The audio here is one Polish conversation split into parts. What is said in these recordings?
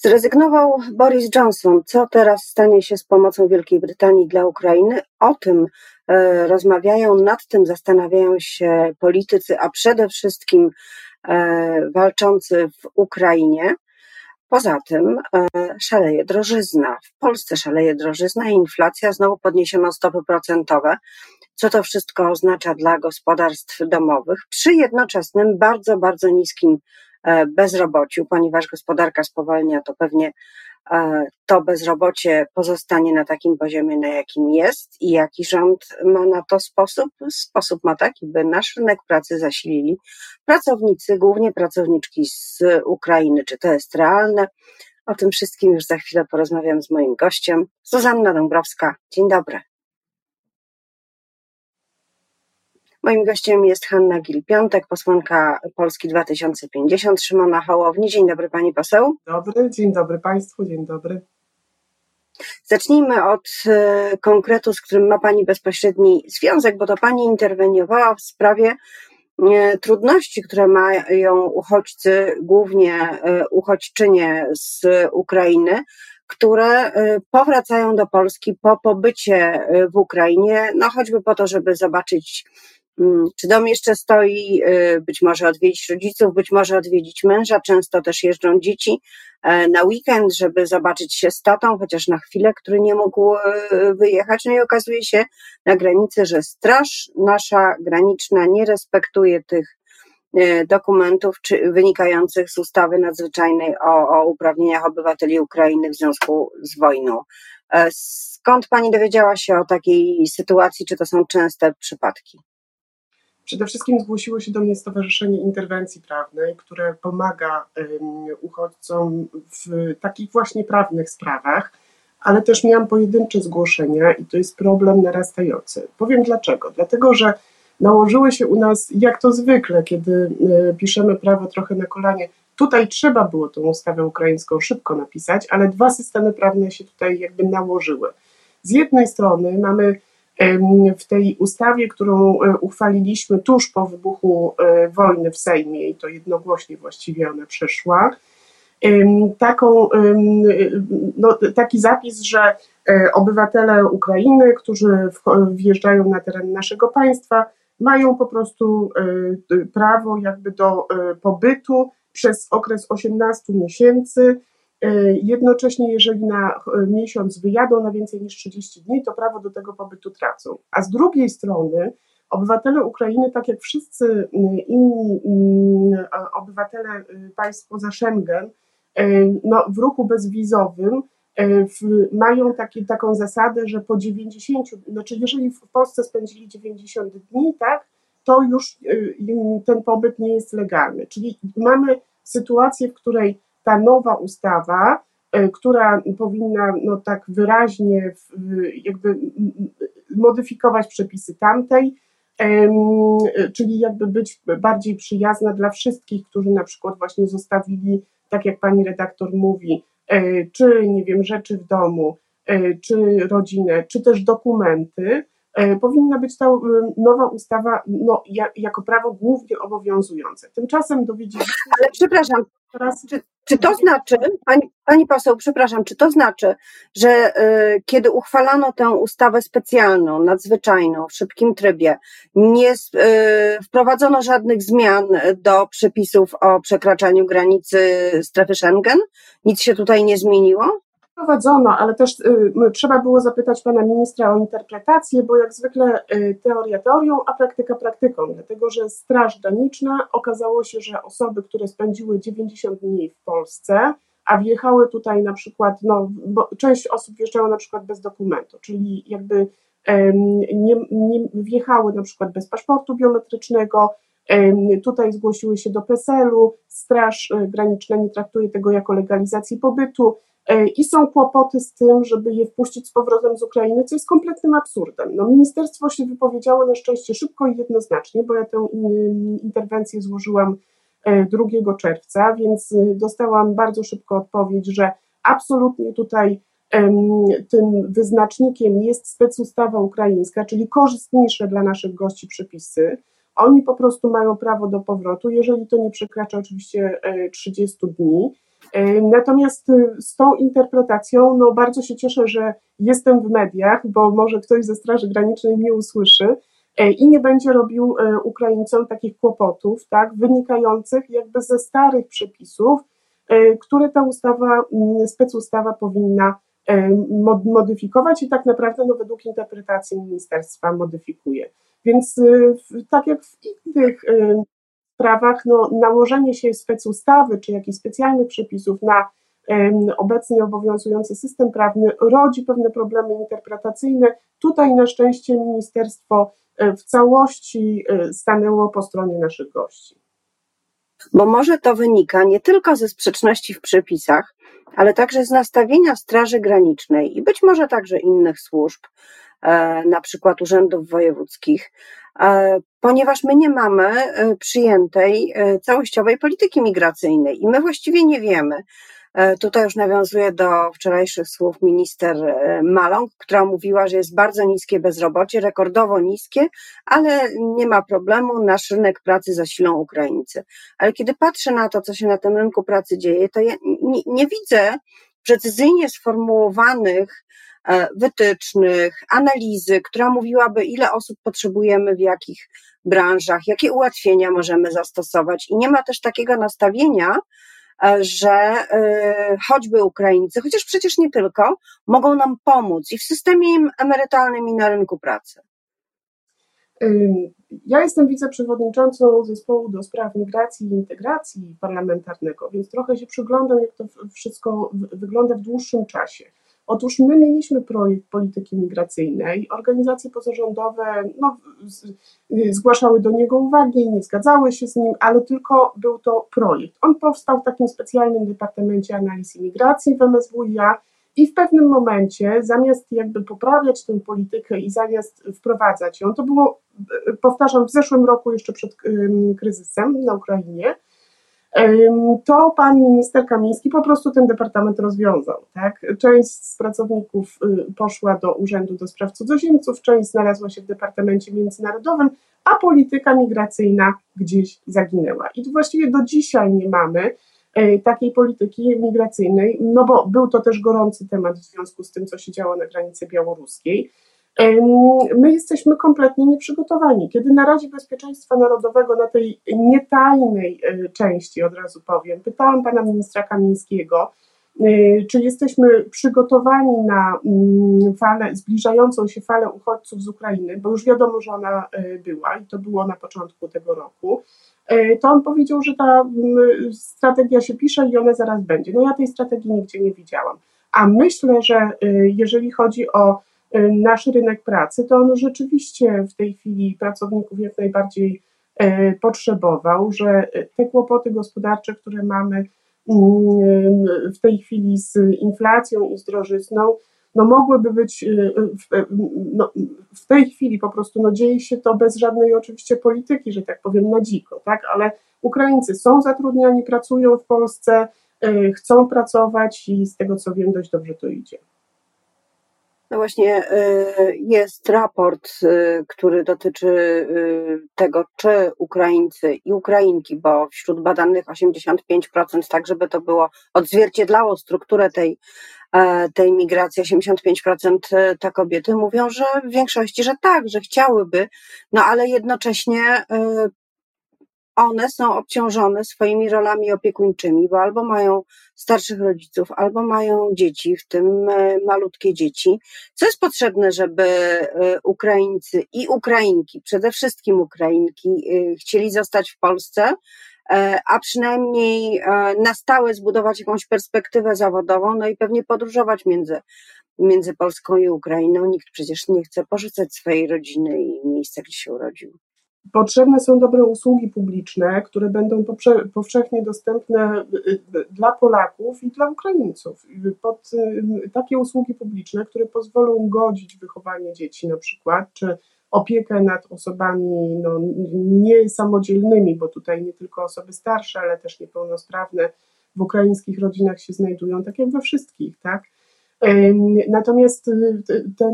Zrezygnował Boris Johnson. Co teraz stanie się z pomocą Wielkiej Brytanii dla Ukrainy? O tym e, rozmawiają, nad tym zastanawiają się politycy, a przede wszystkim e, walczący w Ukrainie. Poza tym e, szaleje drożyzna. W Polsce szaleje drożyzna i inflacja, znowu podniesiono stopy procentowe. Co to wszystko oznacza dla gospodarstw domowych przy jednoczesnym bardzo, bardzo niskim bezrobociu, ponieważ gospodarka spowalnia, to pewnie e, to bezrobocie pozostanie na takim poziomie, na jakim jest i jaki rząd ma na to sposób? Sposób ma taki, by nasz rynek pracy zasilili pracownicy, głównie pracowniczki z Ukrainy. Czy to jest realne? O tym wszystkim już za chwilę porozmawiam z moim gościem, Zuzanna Dąbrowska. Dzień dobry. Moim gościem jest Hanna Gil-Piątek, posłanka Polski 2050, Szymona Hołowni. Dzień dobry pani poseł. Dobry, dzień dobry państwu, dzień dobry. Zacznijmy od e, konkretu, z którym ma pani bezpośredni związek, bo to pani interweniowała w sprawie e, trudności, które mają uchodźcy, głównie e, uchodźczynie z Ukrainy, które powracają do Polski po pobycie w Ukrainie, no choćby po to, żeby zobaczyć czy dom jeszcze stoi, y, być może odwiedzić rodziców, być może odwiedzić męża, często też jeżdżą dzieci e, na weekend, żeby zobaczyć się z tatą, chociaż na chwilę, który nie mógł e, wyjechać. No i okazuje się na granicy, że straż nasza graniczna nie respektuje tych e, dokumentów czy, wynikających z ustawy nadzwyczajnej o, o uprawnieniach obywateli Ukrainy w związku z wojną. Skąd pani dowiedziała się o takiej sytuacji? Czy to są częste przypadki? Przede wszystkim zgłosiło się do mnie Stowarzyszenie Interwencji Prawnej, które pomaga uchodźcom w takich właśnie prawnych sprawach, ale też miałam pojedyncze zgłoszenia i to jest problem narastający. Powiem dlaczego. Dlatego, że nałożyły się u nas, jak to zwykle, kiedy e, piszemy prawo trochę na kolanie, tutaj trzeba było tą ustawę ukraińską szybko napisać, ale dwa systemy prawne się tutaj jakby nałożyły. Z jednej strony mamy w tej ustawie, którą e, uchwaliliśmy tuż po wybuchu e, wojny w Sejmie, i to jednogłośnie właściwie ona przeszła, taką, no, taki zapis, że e, obywatele Ukrainy, którzy wjeżdżają na teren naszego państwa, mają po prostu prawo jakby do pobytu przez okres 18 miesięcy jednocześnie, jeżeli na e, miesiąc wyjadą na więcej niż 30 dni, to prawo do tego pobytu tracą. A z drugiej strony, obywatele Ukrainy, tak jak wszyscy inni obywatele y, państw poza Schengen, e, no, w ruchu bezwizowym w, mają taką zasadę, że po 90, znaczy jeżeli w Polsce spędzili 90 dni, tak, to już y, ten pobyt nie jest legalny. Czyli mamy sytuację, w której ta nowa ustawa, e, która powinna no, tak wyraźnie jakby modyfikować przepisy tamtej, czyli jakby być bardziej przyjazna dla wszystkich, którzy na przykład właśnie zostawili, tak jak pani redaktor mówi, e, czy nie wiem, rzeczy w domu, e, czy rodzinę, czy też dokumenty, powinna być ta nowa ustawa no, jako prawo głównie obowiązujące. Tymczasem dowiedzieliśmy się. Ale przepraszam, teraz, czy, czy to znaczy, pani, pani poseł, przepraszam, czy to znaczy, że y, kiedy uchwalano tę ustawę specjalną, nadzwyczajną, w szybkim trybie, nie y, wprowadzono żadnych zmian do przepisów o przekraczaniu granicy strefy Schengen? Nic się tutaj nie zmieniło? Prowadzono, ale też y, trzeba było zapytać pana ministra o interpretację, bo jak zwykle y, teoria teorią, a praktyka praktyką, dlatego że Straż Graniczna okazało się, że osoby, które spędziły 90 dni w Polsce, a wjechały tutaj na przykład, no, bo część osób wjeżdżała na przykład bez dokumentu, czyli jakby nie, nie wjechały na przykład bez paszportu biometrycznego, Tutaj zgłosiły się do PESEL-u, Straż y, Graniczna nie traktuje tego jako legalizacji pobytu, i są kłopoty z tym, żeby je wpuścić z powrotem z Ukrainy, co jest kompletnym absurdem. No, ministerstwo się wypowiedziało na szczęście szybko i jednoznacznie, bo ja tę interwencję złożyłam 2 e, czerwca, więc e, dostałam bardzo szybko odpowiedź, że absolutnie tutaj tym wyznacznikiem jest specustawa ukraińska, czyli korzystniejsze dla naszych gości przepisy. Oni po prostu mają prawo do powrotu, jeżeli to nie przekracza oczywiście 30 dni. Natomiast z tą interpretacją, no bardzo się cieszę, że jestem w mediach, bo może ktoś ze Straży Granicznej mnie usłyszy i nie będzie robił Ukraińcom takich kłopotów, tak, wynikających jakby ze starych przepisów, które ta ustawa, specustawa powinna modyfikować i tak naprawdę no, według interpretacji ministerstwa modyfikuje. Więc y, tak jak w innych sprawach, no, nałożenie się specustawy czy jakichś specjalnych przepisów na obecnie obowiązujący system prawny rodzi pewne problemy interpretacyjne. Tutaj na szczęście ministerstwo y, w całości stanęło po stronie naszych gości. Bo może to wynika nie tylko ze sprzeczności w przepisach, ale także z nastawienia Straży Granicznej i być może także innych służb, e, na przykład urzędów wojewódzkich, e, ponieważ my nie mamy e, przyjętej całościowej polityki migracyjnej i my właściwie nie wiemy, tutaj już nawiązuję do wczorajszych słów minister Maląg, która mówiła, że jest bardzo niskie bezrobocie, rekordowo niskie, ale nie ma problemu, nasz rynek pracy zasilą Ukraińcy. Ale kiedy patrzę na to, co się na tym rynku pracy dzieje, to ja nie, nie widzę precyzyjnie sformułowanych e, wytycznych, analizy, która mówiłaby, ile osób potrzebujemy w jakich branżach, jakie ułatwienia możemy zastosować. I nie ma też takiego nastawienia, że e, choćby Ukraińcy, chociaż przecież nie tylko, mogą nam pomóc i w systemie emerytalnym, i na rynku pracy. Ja jestem wiceprzewodniczącą zespołu do spraw migracji i integracji parlamentarnego, więc trochę się przyglądam, jak to wszystko wygląda w dłuższym czasie. Otóż my mieliśmy projekt polityki migracyjnej, organizacje pozarządowe no, zgłaszały do niego uwagi, nie zgadzały się z nim, ale tylko był to projekt. On powstał w takim specjalnym Departamencie Analiz i Migracji w MSWiA i w pewnym momencie, zamiast jakby poprawiać tę politykę i zamiast wprowadzać ją, to było, powtarzam, w zeszłym roku jeszcze przed kryzysem na Ukrainie, to pan minister Kamiński po prostu ten departament rozwiązał. Tak? Część z pracowników y, poszła do Urzędu do Spraw Cudzoziemców, część znalazła się w Departamencie Międzynarodowym, a polityka migracyjna gdzieś zaginęła. I właściwie do dzisiaj nie mamy takiej polityki migracyjnej, no bo był to też gorący temat w związku z tym, co się działo na granicy białoruskiej. My jesteśmy kompletnie nieprzygotowani. Kiedy na Radzie Bezpieczeństwa Narodowego, na tej nietajnej e, części, od razu powiem, pytałam pana ministra Kamińskiego, e, czy jesteśmy przygotowani na mm, falę, zbliżającą się falę uchodźców z Ukrainy, bo już wiadomo, że ona e, była i to było na początku tego roku, to on powiedział, że ta mm, strategia się pisze i ona zaraz będzie. No ja tej strategii nigdzie nie widziałam. A myślę, że jeżeli chodzi o Y, nasz rynek pracy, to on rzeczywiście w tej chwili pracowników jak najbardziej potrzebował, że te kłopoty gospodarcze, które mamy mm, w tej chwili z inflacją i z drożyzną, no mogłyby być y, w, no, w tej chwili po prostu no dzieje się to bez żadnej oczywiście polityki, że tak powiem na dziko, tak, ale Ukraińcy są zatrudniani, pracują w Polsce, chcą pracować i z tego co wiem dość dobrze to idzie. No właśnie, y, jest raport, y, który dotyczy y, tego, czy Ukraińcy i Ukrainki, bo wśród badanych 85%, tak żeby to było odzwierciedlało strukturę tej, tej migracji, 85% to kobiety mówią, że w większości, że tak, że chciałyby, no ale jednocześnie one są obciążone swoimi rolami opiekuńczymi, bo albo mają starszych rodziców, albo mają dzieci, w tym e, malutkie dzieci. Co jest potrzebne, żeby e, Ukraińcy i Ukrainki, przede wszystkim Ukrainki, e, chcieli zostać w Polsce, a przynajmniej na stałe zbudować jakąś perspektywę zawodową, no i pewnie podróżować między, między Polską i Ukrainą. Nikt przecież nie chce porzucać swojej rodziny i miejsca, gdzie się urodził. Potrzebne są dobre usługi publiczne, które będą powszechnie dostępne y, dla Polaków i dla Ukraińców. Pod takie usługi publiczne, które pozwolą godzić wychowanie dzieci na przykład, czy opiekę nad osobami no, niesamodzielnymi, bo tutaj nie tylko osoby starsze, ale też niepełnosprawne w ukraińskich rodzinach się znajdują, tak jak we wszystkich, tak? Natomiast y, ten,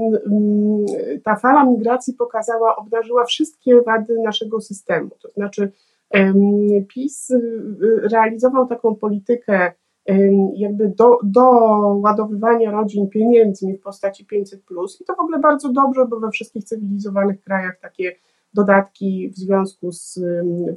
ta fala migracji pokazała, obdarzyła wszystkie wady naszego systemu. To znaczy, PiS y, realizował taką politykę jakby do, do ładowywania rodzin pieniędzmi w postaci 500 plus. I to w ogóle bardzo dobrze, bo we wszystkich cywilizowanych krajach takie dodatki w związku z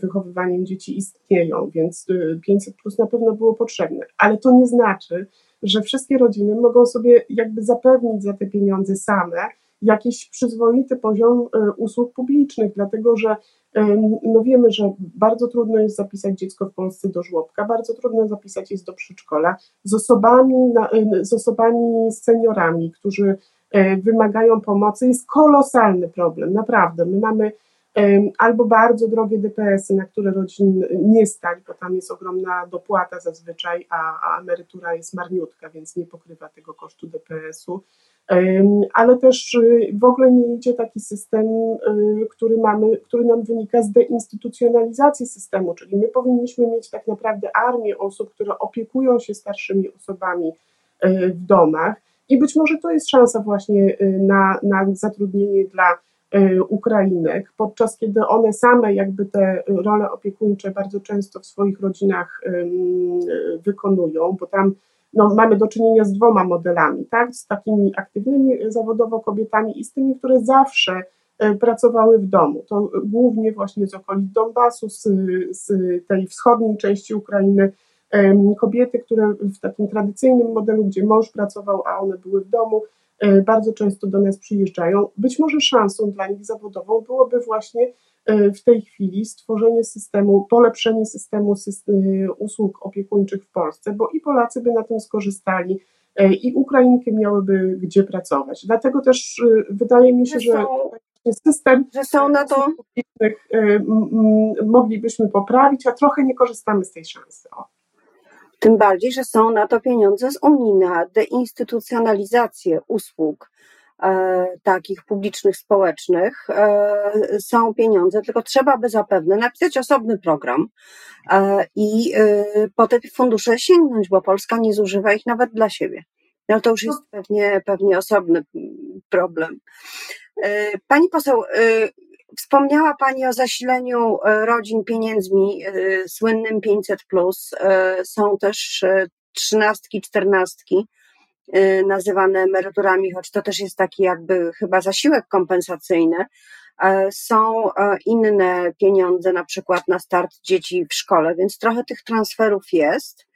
wychowywaniem dzieci istnieją, więc 500 y, plus na pewno było potrzebne, ale to nie znaczy, że wszystkie rodziny mogą sobie jakby zapewnić za te pieniądze same jakiś przyzwoity poziom y, usług publicznych, dlatego że no wiemy, że bardzo trudno jest zapisać dziecko w Polsce do żłobka, bardzo trudno zapisać jest do przedszkola z osobami, y, z osobami seniorami, którzy e, wymagają pomocy, jest kolosalny problem, naprawdę. My mamy albo bardzo drogie DPS-y, na które rodzin nie stać, bo tam jest ogromna dopłata zazwyczaj, a, a emerytura jest marniutka, więc nie pokrywa tego kosztu DPS-u, ale też y, w ogóle nie idzie taki system, y, który mamy, który nam wynika z deinstytucjonalizacji systemu, czyli my powinniśmy mieć tak naprawdę armię osób, które opiekują się starszymi osobami y, w domach. I być może to jest szansa właśnie na, na zatrudnienie dla Ukrainek, podczas kiedy one same jakby te role opiekuńcze bardzo często w swoich rodzinach wykonują, bo tam no, mamy do czynienia z dwoma modelami, tak? z takimi aktywnymi zawodowo kobietami i z tymi, które zawsze e, pracowały w domu. To głównie właśnie z okolic Donbasu, z, z tej wschodniej części Ukrainy, kobiety, które w takim tradycyjnym modelu, gdzie mąż pracował, a one były w domu, bardzo często do nas przyjeżdżają. Być może szansą dla nich zawodową byłoby właśnie E, w tej chwili stworzenie systemu, polepszenie systemu e, usług opiekuńczych w Polsce, bo i Polacy by na tym skorzystali, e, i Ukrainki miałyby gdzie pracować. Dlatego też wydaje mi się, że, że system że są na to publicznych moglibyśmy poprawić, a trochę nie korzystamy z tej szansy. O. Tym bardziej, że są na to pieniądze z Unii na deinstytucjonalizację usług E, takich publicznych, społecznych e, są pieniądze, tylko trzeba by zapewne napisać osobny program e, i po te fundusze sięgnąć, bo Polska nie zużywa ich nawet dla siebie. No to już jest pewnie, pewnie osobny problem. Pani poseł, wspomniała Pani o zasileniu rodzin pieniędzmi słynnym 500. Są też trzynastki, czternastki nazywane emeryturami, choć to też jest taki jakby chyba zasiłek kompensacyjny. E, są e, inne pieniądze, na przykład na start dzieci w szkole, więc trochę tych transferów jest.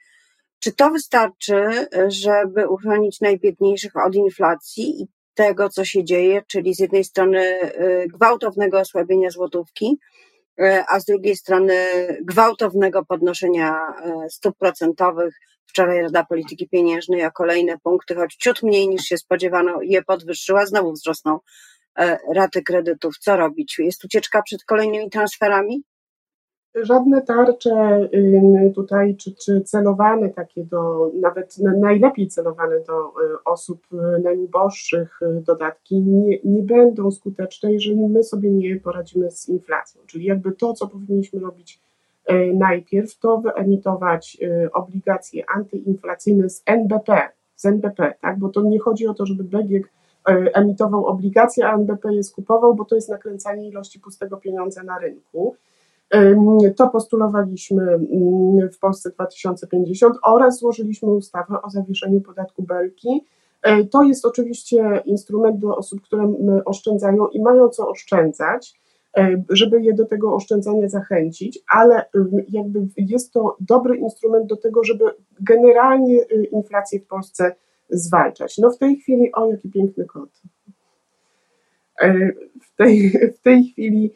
Czy to wystarczy, żeby uchronić najbiedniejszych od inflacji i tego, co się dzieje, czyli z jednej strony y, gwałtownego osłabienia złotówki, y, a z drugiej strony gwałtownego podnoszenia stóp procentowych Wczoraj Rada Polityki Pieniężnej, a kolejne punkty, choć ciut mniej niż się spodziewano, je podwyższyła, znowu wzrosną raty kredytów. Co robić? Jest ucieczka przed kolejnymi transferami? Żadne tarcze tutaj, czy, czy celowane takie do, nawet najlepiej celowane do y, osób y, najuboższych y, dodatki nie, nie będą skuteczne, jeżeli my sobie nie poradzimy z inflacją. Czyli jakby to, co powinniśmy robić najpierw to wyemitować obligacje antyinflacyjne z NBP, z NBP, tak? bo to nie chodzi o to, żeby e, emitował obligacje, a NBP je skupował, bo to jest nakręcanie ilości pustego pieniądza na rynku. To postulowaliśmy mm, w Polsce 2050 oraz złożyliśmy ustawę o zawieszeniu podatku belki. To jest oczywiście instrument do osób, które oszczędzają i mają co oszczędzać. Żeby je do tego oszczędzania zachęcić, ale jakby jest to dobry instrument do tego, żeby generalnie y, inflację w Polsce zwalczać. No w tej chwili, o jaki piękny kot. W tej, w tej chwili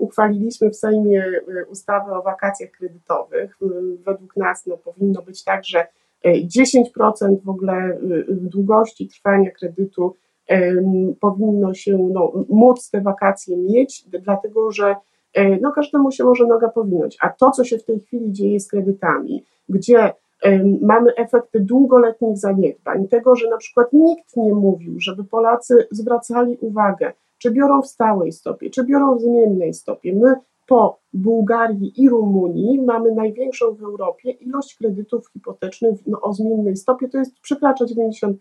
uchwaliliśmy w Sejmie y, ustawę o wakacjach kredytowych. Według nas no, powinno być tak, że 10% e, w ogóle y, długości trwania kredytu powinno się no, móc te wakacje mieć, dlatego że no, każdemu się może noga powinąć. A to, co się w tej chwili dzieje z kredytami, gdzie mamy efekty długoletnich zaniedbań, tego, że na przykład nikt nie mówił, żeby Polacy zwracali uwagę, czy biorą w stałej stopie, czy biorą w zmiennej stopie. My po Bułgarii i Rumunii mamy największą w Europie ilość kredytów hipotecznych no, o zmiennej stopie, to jest przekracza 95%,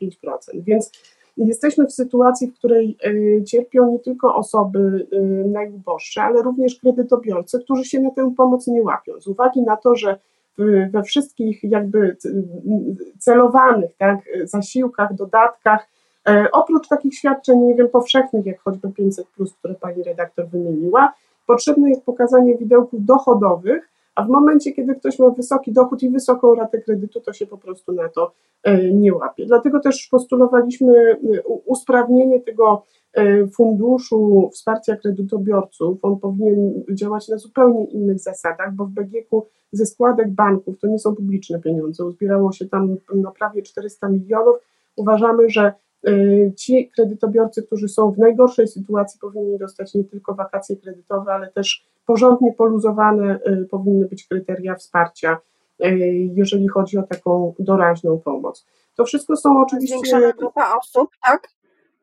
więc Jesteśmy w sytuacji, w której e, cierpią nie tylko osoby e, najuboższe, ale również kredytobiorcy, którzy się na tę pomoc nie łapią. Z uwagi na to, że we wszystkich jakby celowanych tak, zasiłkach, dodatkach, oprócz takich świadczeń, nie wiem, powszechnych, jak choćby 500, które pani redaktor wymieniła, potrzebne jest pokazanie widełków dochodowych, a w momencie, kiedy ktoś ma wysoki dochód i wysoką ratę kredytu, to się po prostu na to e, nie łapie. Dlatego też postulowaliśmy e, usprawnienie tego e, funduszu wsparcia kredytobiorców. On powinien działać na zupełnie innych zasadach, bo w BGK ze składek banków to nie są publiczne pieniądze. Uzbierało się tam no, prawie 400 milionów. Uważamy, że ci kredytobiorcy, którzy są w najgorszej sytuacji, powinni dostać nie tylko wakacje kredytowe, ale też porządnie poluzowane y, powinny być kryteria wsparcia, y, jeżeli chodzi o taką doraźną pomoc. To wszystko są oczywiście. Zwiększona grupa osób, tak?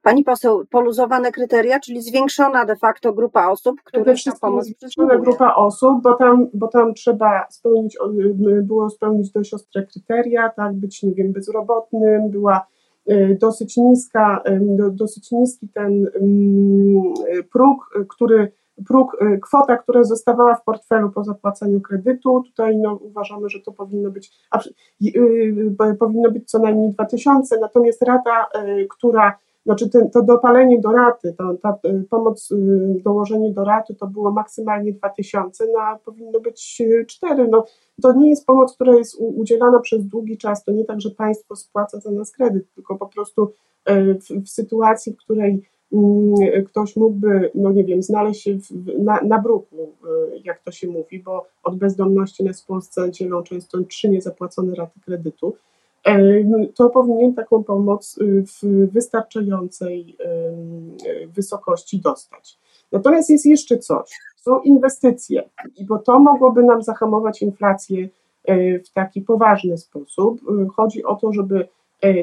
Pani poseł, poluzowane kryteria, czyli zwiększona de facto grupa osób, które tę pomoc Zwiększona grupa osób, bo tam, bo tam trzeba spełnić, y, było spełnić dość ostre kryteria, tak, być, nie wiem, bezrobotnym, była dosyć niska, dosyć niski ten próg, który próg, y, kwota, która zostawała w portfelu po zapłaceniu kredytu. Tutaj no, uważamy, że to powinno być, a, yy, powinno być co najmniej 2000, natomiast rata, yy, która, znaczy ten, to dopalenie do raty, to, ta yy, pomoc, dołożenie do raty to było maksymalnie 2000, no a powinno być 4. No, to nie jest pomoc, która jest udzielana przez długi czas, to nie tak, że państwo spłaca za nas kredyt, tylko po prostu w, w sytuacji, w której Mm, ktoś mógłby, no nie wiem, znaleźć się w, na, na bruku, y, jak to się mówi, bo od bezdomności nas w Polsce dzielą często trzy niezapłacone raty kredytu, e, to powinien taką pomoc y, w wystarczającej y, wysokości dostać. Natomiast jest jeszcze coś, są inwestycje, bo to mogłoby nam zahamować inflację e, w taki poważny sposób. Chodzi o to, żeby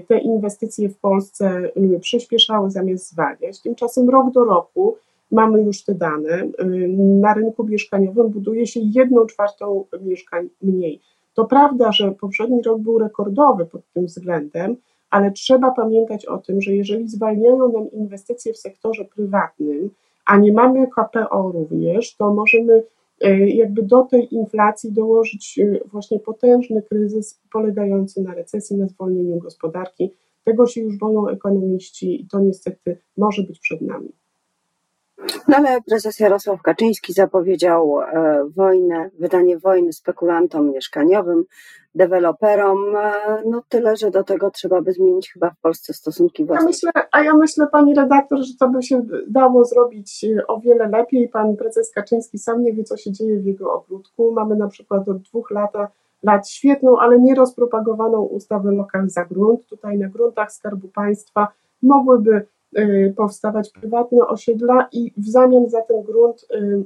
te inwestycje w Polsce y, przyspieszały zamiast zwalniać. Tymczasem rok do roku mamy już te dane. Y, na rynku mieszkaniowym buduje się jedną czwartą mieszkań mniej. To prawda, że poprzedni rok był rekordowy pod tym względem, ale trzeba pamiętać o tym, że jeżeli zwalniają nam inwestycje w sektorze prywatnym, a nie mamy KPO również, to możemy E, jakby do tej inflacji dołożyć e, właśnie potężny kryzys polegający na recesji, na zwolnieniu gospodarki. Tego się już boją ekonomiści i to niestety może być przed nami. No ale prezes Jarosław Kaczyński zapowiedział e, wojnę, wydanie wojny spekulantom mieszkaniowym, deweloperom, e, no tyle, że do tego trzeba by zmienić chyba w Polsce stosunki własne. Ja myślę, a ja myślę, pani redaktor, że to by się dało zrobić e, o wiele lepiej. Pan prezes Kaczyński sam nie wie, co się dzieje w jego ogródku. Mamy na przykład od dwóch lat, lat świetną, ale nierozpropagowaną ustawę lokal za grunt. Tutaj na gruntach Skarbu Państwa mogłyby powstawać prywatne osiedla i w zamian za ten grunt, y,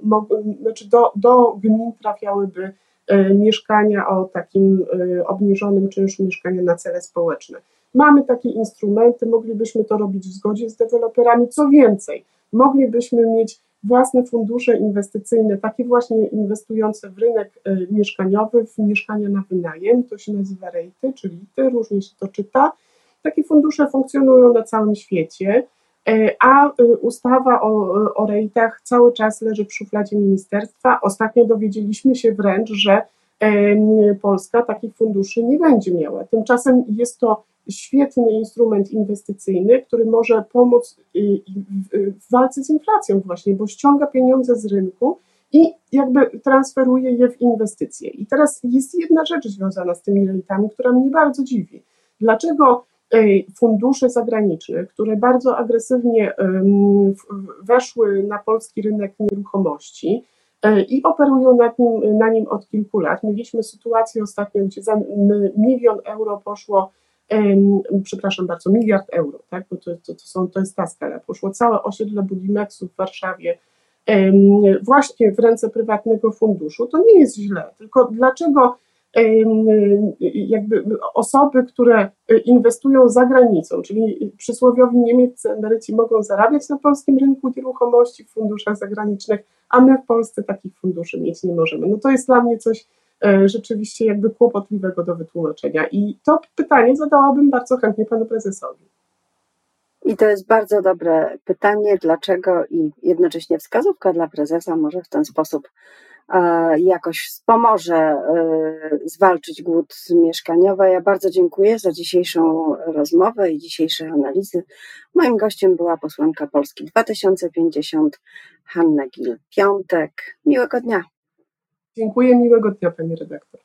znaczy do, do gmin trafiałyby y, mieszkania o takim obniżonym czynszu mieszkania na cele społeczne. Mamy takie instrumenty, moglibyśmy to robić w zgodzie z deweloperami. Co więcej, moglibyśmy mieć własne fundusze inwestycyjne, takie właśnie inwestujące w rynek mieszkaniowy, w mieszkania na wynajem, to się nazywa rejty, czyli ty, różnie się to czyta. Takie fundusze funkcjonują na całym świecie. E, a y, ustawa o, o rejtach cały czas leży w szufladzie ministerstwa. Ostatnio dowiedzieliśmy się wręcz, że Polska takich funduszy nie będzie miała. Tymczasem jest to świetny instrument inwestycyjny, który może pomóc w walce z inflacją właśnie, bo ściąga pieniądze z rynku i jakby transferuje je w inwestycje. I teraz jest jedna rzecz związana z tymi rejtami, która mnie bardzo dziwi. Dlaczego fundusze zagraniczne, które bardzo agresywnie weszły na polski rynek nieruchomości e, i operują nad nim, na nim od kilku lat. Mieliśmy sytuację ostatnio, gdzie za milion euro poszło, przepraszam bardzo, miliard euro, tak? bo to, to, to, są, to jest ta skala, poszło całe osiedle Budimexu w Warszawie właśnie w ręce prywatnego funduszu. To nie jest źle, tylko dlaczego jakby osoby, które inwestują za granicą, czyli przysłowiowi niemieccy emeryci mogą zarabiać na polskim rynku nieruchomości w funduszach zagranicznych, a my w Polsce takich funduszy mieć nie możemy. No to jest dla mnie coś e, rzeczywiście jakby kłopotliwego do wytłumaczenia i to pytanie zadałabym bardzo chętnie panu prezesowi. I to jest bardzo dobre pytanie, dlaczego i jednocześnie wskazówka dla prezesa może w ten sposób jakoś wspomoże zwalczyć głód mieszkaniowy. Ja bardzo dziękuję za dzisiejszą rozmowę i dzisiejsze analizy. Moim gościem była posłanka Polski 2050 Hanna Gil-Piątek. Miłego dnia. Dziękuję, miłego dnia Pani redaktor.